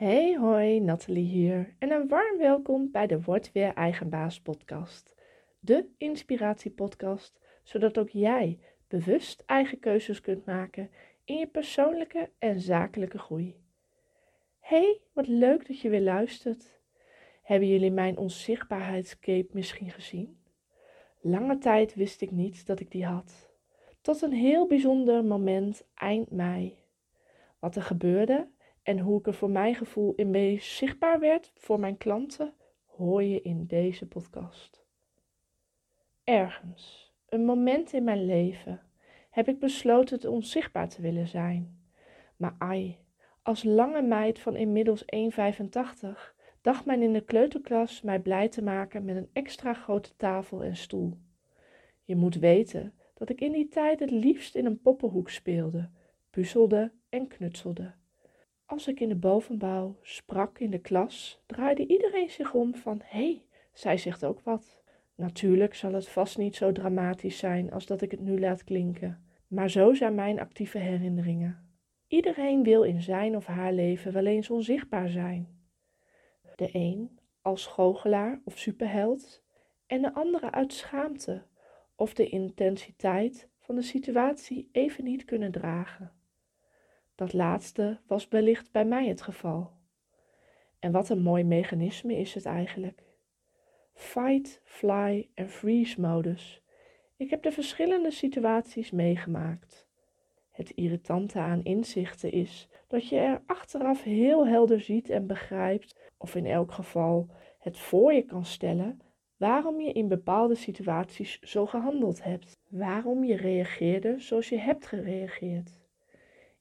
Hey hoi, Nathalie hier en een warm welkom bij de Word Weer Eigenbaas podcast. De inspiratiepodcast, zodat ook jij bewust eigen keuzes kunt maken in je persoonlijke en zakelijke groei. Hey, wat leuk dat je weer luistert. Hebben jullie mijn onzichtbaarheidscape misschien gezien? Lange tijd wist ik niet dat ik die had. Tot een heel bijzonder moment eind mei. Wat er gebeurde en hoe ik er voor mijn gevoel in mee zichtbaar werd voor mijn klanten, hoor je in deze podcast. Ergens, een moment in mijn leven, heb ik besloten het onzichtbaar te willen zijn. Maar ai, als lange meid van inmiddels 1,85 dacht men in de kleuterklas mij blij te maken met een extra grote tafel en stoel. Je moet weten dat ik in die tijd het liefst in een poppenhoek speelde, puzzelde en knutselde. Als ik in de bovenbouw sprak in de klas, draaide iedereen zich om van hé, hey, zij zegt ook wat. Natuurlijk zal het vast niet zo dramatisch zijn als dat ik het nu laat klinken, maar zo zijn mijn actieve herinneringen. Iedereen wil in zijn of haar leven wel eens onzichtbaar zijn. De een als goochelaar of superheld en de andere uit schaamte of de intensiteit van de situatie even niet kunnen dragen. Dat laatste was wellicht bij mij het geval. En wat een mooi mechanisme is het eigenlijk. Fight, fly en freeze modus. Ik heb de verschillende situaties meegemaakt. Het irritante aan inzichten is dat je er achteraf heel helder ziet en begrijpt, of in elk geval het voor je kan stellen, waarom je in bepaalde situaties zo gehandeld hebt, waarom je reageerde zoals je hebt gereageerd.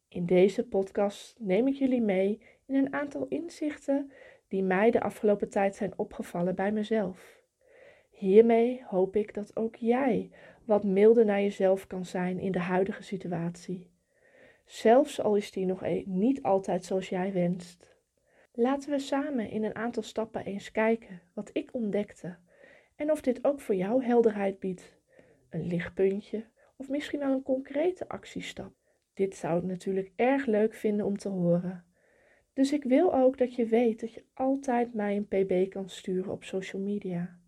In deze podcast neem ik jullie mee in een aantal inzichten die mij de afgelopen tijd zijn opgevallen bij mezelf. Hiermee hoop ik dat ook jij wat milder naar jezelf kan zijn in de huidige situatie. Zelfs al is die nog e- niet altijd zoals jij wenst. Laten we samen in een aantal stappen eens kijken wat ik ontdekte en of dit ook voor jou helderheid biedt. Een lichtpuntje of misschien wel een concrete actiestap. Dit zou ik natuurlijk erg leuk vinden om te horen. Dus ik wil ook dat je weet dat je altijd mij een pb kan sturen op social media.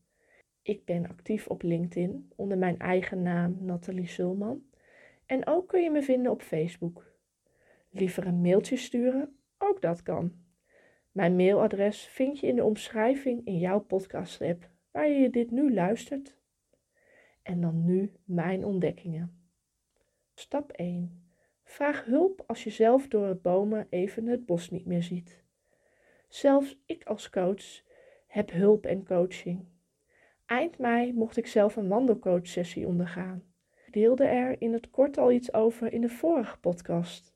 Ik ben actief op LinkedIn onder mijn eigen naam Nathalie Sulman. En ook kun je me vinden op Facebook. Liever een mailtje sturen? Ook dat kan. Mijn mailadres vind je in de omschrijving in jouw podcast-app waar je dit nu luistert. En dan nu mijn ontdekkingen. Stap 1. Vraag hulp als je zelf door het bomen even het bos niet meer ziet. Zelfs ik als coach heb hulp en coaching. Eind mei mocht ik zelf een wandelcoach-sessie ondergaan. Ik deelde er in het kort al iets over in de vorige podcast,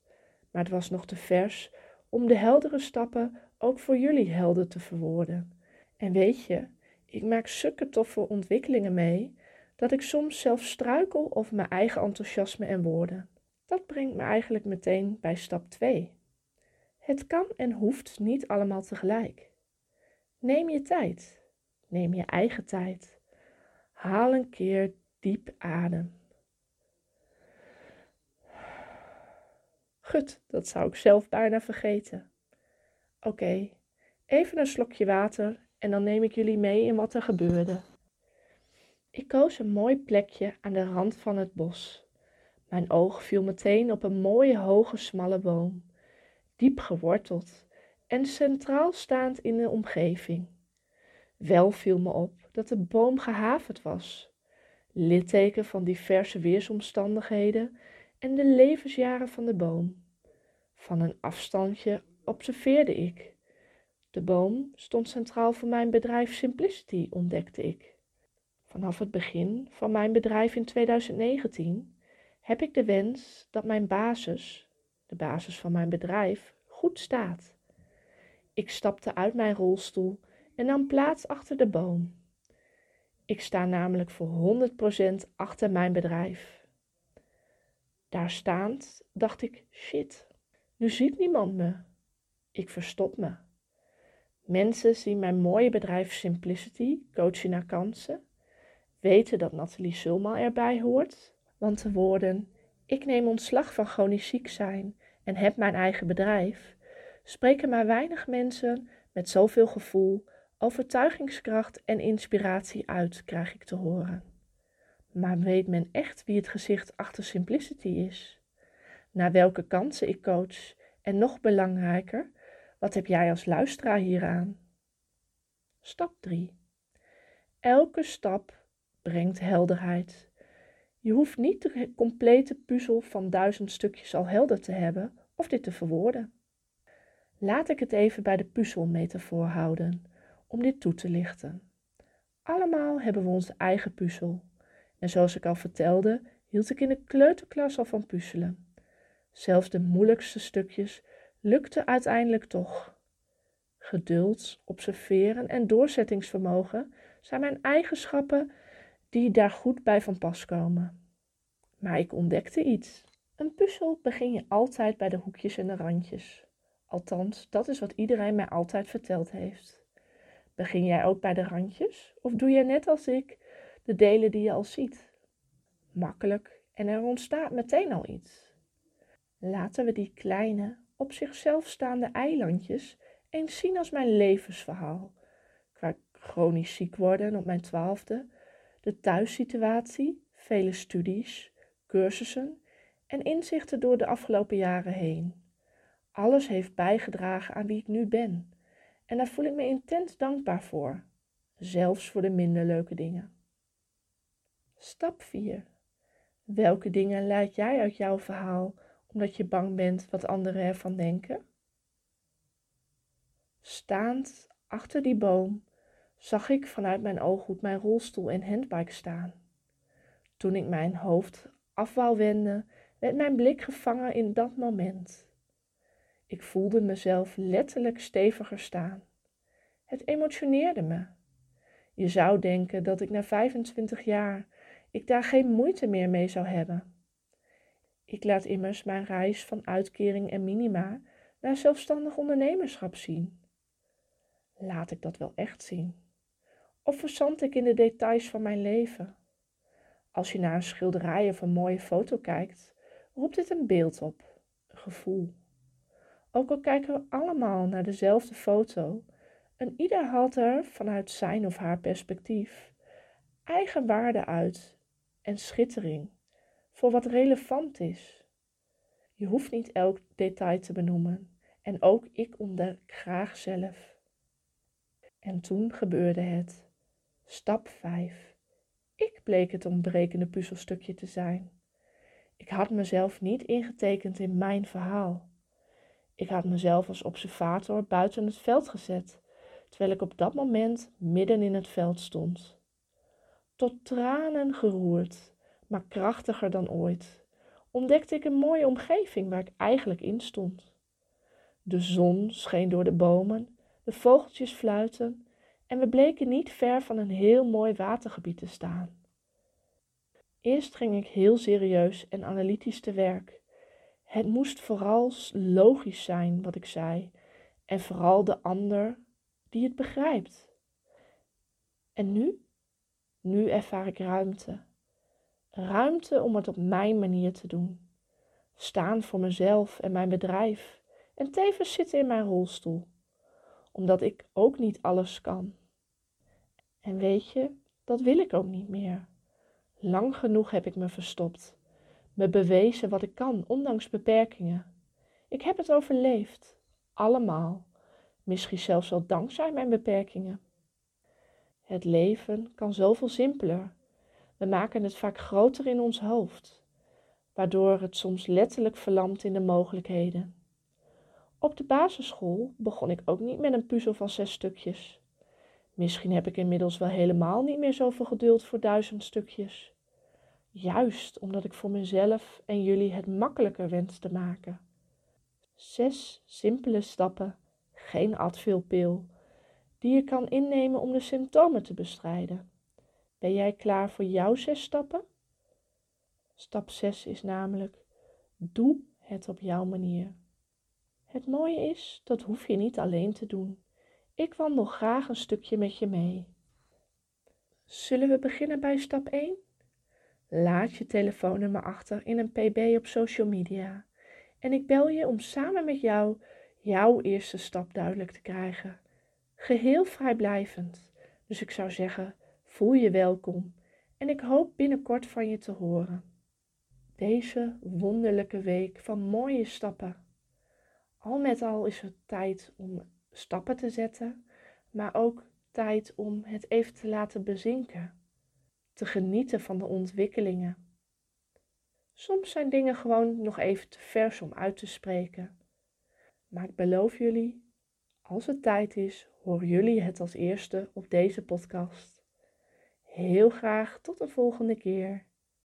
maar het was nog te vers om de heldere stappen ook voor jullie helder te verwoorden. En weet je, ik maak zulke toffe ontwikkelingen mee dat ik soms zelf struikel over mijn eigen enthousiasme en woorden. Dat brengt me eigenlijk meteen bij stap 2. Het kan en hoeft niet allemaal tegelijk. Neem je tijd. Neem je eigen tijd. Haal een keer diep adem. Gut, dat zou ik zelf bijna vergeten. Oké, even een slokje water en dan neem ik jullie mee in wat er gebeurde. Ik koos een mooi plekje aan de rand van het bos. Mijn oog viel meteen op een mooie hoge smalle boom, diep geworteld en centraal staand in de omgeving. Wel viel me op dat de boom gehavend was, litteken van diverse weersomstandigheden en de levensjaren van de boom. Van een afstandje observeerde ik. De boom stond centraal voor mijn bedrijf Simplicity, ontdekte ik. Vanaf het begin van mijn bedrijf in 2019 heb ik de wens dat mijn basis, de basis van mijn bedrijf, goed staat. Ik stapte uit mijn rolstoel en nam plaats achter de boom. Ik sta namelijk voor 100% achter mijn bedrijf. Daar staand dacht ik: shit, nu ziet niemand me. Ik verstop me. Mensen zien mijn mooie bedrijf Simplicity, coaching naar kansen, weten dat Nathalie Sulma erbij hoort want de woorden: Ik neem ontslag van chronisch ziek zijn en heb mijn eigen bedrijf, spreken maar weinig mensen met zoveel gevoel, overtuigingskracht en inspiratie uit, krijg ik te horen. Maar weet men echt wie het gezicht achter Simplicity is? Naar welke kansen ik coach? En nog belangrijker, wat heb jij als luisteraar hieraan? Stap 3. Elke stap brengt helderheid. Je hoeft niet de complete puzzel van duizend stukjes al helder te hebben of dit te verwoorden. Laat ik het even bij de puzzelmetafoor houden, om dit toe te lichten. Allemaal hebben we onze eigen puzzel. En zoals ik al vertelde, hield ik in de kleuterklas al van puzzelen. Zelfs de moeilijkste stukjes lukten uiteindelijk toch. Geduld, observeren en doorzettingsvermogen zijn mijn eigenschappen die daar goed bij van pas komen. Maar ik ontdekte iets. Een puzzel begin je altijd bij de hoekjes en de randjes. Althans, dat is wat iedereen mij altijd verteld heeft. Begin jij ook bij de randjes? Of doe je net als ik de delen die je al ziet? Makkelijk en er ontstaat meteen al iets. Laten we die kleine, op zichzelf staande eilandjes eens zien als mijn levensverhaal. Qua chronisch ziek worden op mijn twaalfde, de thuissituatie, vele studies, cursussen en inzichten door de afgelopen jaren heen. Alles heeft bijgedragen aan wie ik nu ben. En daar voel ik me intens dankbaar voor, zelfs voor de minder leuke dingen. Stap 4. Welke dingen leid jij uit jouw verhaal omdat je bang bent wat anderen ervan denken? Staand achter die boom zag ik vanuit mijn ooghoed mijn rolstoel en handbike staan. Toen ik mijn hoofd af wou wenden, werd mijn blik gevangen in dat moment. Ik voelde mezelf letterlijk steviger staan. Het emotioneerde me. Je zou denken dat ik na 25 jaar ik daar geen moeite meer mee zou hebben. Ik laat immers mijn reis van uitkering en minima naar zelfstandig ondernemerschap zien. Laat ik dat wel echt zien? Of verzand ik in de details van mijn leven? Als je naar een schilderij of een mooie foto kijkt, roept dit een beeld op, een gevoel. Ook al kijken we allemaal naar dezelfde foto, en ieder haalt er vanuit zijn of haar perspectief eigen waarde uit en schittering voor wat relevant is. Je hoeft niet elk detail te benoemen en ook ik ontdek graag zelf. En toen gebeurde het. Stap 5. Ik bleek het ontbrekende puzzelstukje te zijn. Ik had mezelf niet ingetekend in mijn verhaal. Ik had mezelf als observator buiten het veld gezet, terwijl ik op dat moment midden in het veld stond. Tot tranen geroerd, maar krachtiger dan ooit, ontdekte ik een mooie omgeving waar ik eigenlijk in stond. De zon scheen door de bomen, de vogeltjes fluiten en we bleken niet ver van een heel mooi watergebied te staan. Eerst ging ik heel serieus en analytisch te werk het moest vooral logisch zijn wat ik zei en vooral de ander die het begrijpt. En nu? Nu ervaar ik ruimte. Ruimte om het op mijn manier te doen. Staan voor mezelf en mijn bedrijf en tevens zitten in mijn rolstoel, omdat ik ook niet alles kan. En weet je, dat wil ik ook niet meer. Lang genoeg heb ik me verstopt me bewezen wat ik kan, ondanks beperkingen. Ik heb het overleefd, allemaal, misschien zelfs wel dankzij mijn beperkingen. Het leven kan zoveel simpeler. We maken het vaak groter in ons hoofd, waardoor het soms letterlijk verlamt in de mogelijkheden. Op de basisschool begon ik ook niet met een puzzel van zes stukjes. Misschien heb ik inmiddels wel helemaal niet meer zoveel geduld voor duizend stukjes. Juist omdat ik voor mezelf en jullie het makkelijker wens te maken. Zes simpele stappen, geen advilpil, die je kan innemen om de symptomen te bestrijden. Ben jij klaar voor jouw zes stappen? Stap 6 is namelijk: doe het op jouw manier. Het mooie is, dat hoef je niet alleen te doen. Ik wandel graag een stukje met je mee. Zullen we beginnen bij stap 1? Laat je telefoonnummer achter in een pb op social media. En ik bel je om samen met jou jouw eerste stap duidelijk te krijgen. Geheel vrijblijvend. Dus ik zou zeggen, voel je welkom en ik hoop binnenkort van je te horen. Deze wonderlijke week van mooie stappen. Al met al is het tijd om stappen te zetten, maar ook tijd om het even te laten bezinken. Te genieten van de ontwikkelingen. Soms zijn dingen gewoon nog even te vers om uit te spreken. Maar ik beloof jullie, als het tijd is, horen jullie het als eerste op deze podcast. Heel graag tot de volgende keer.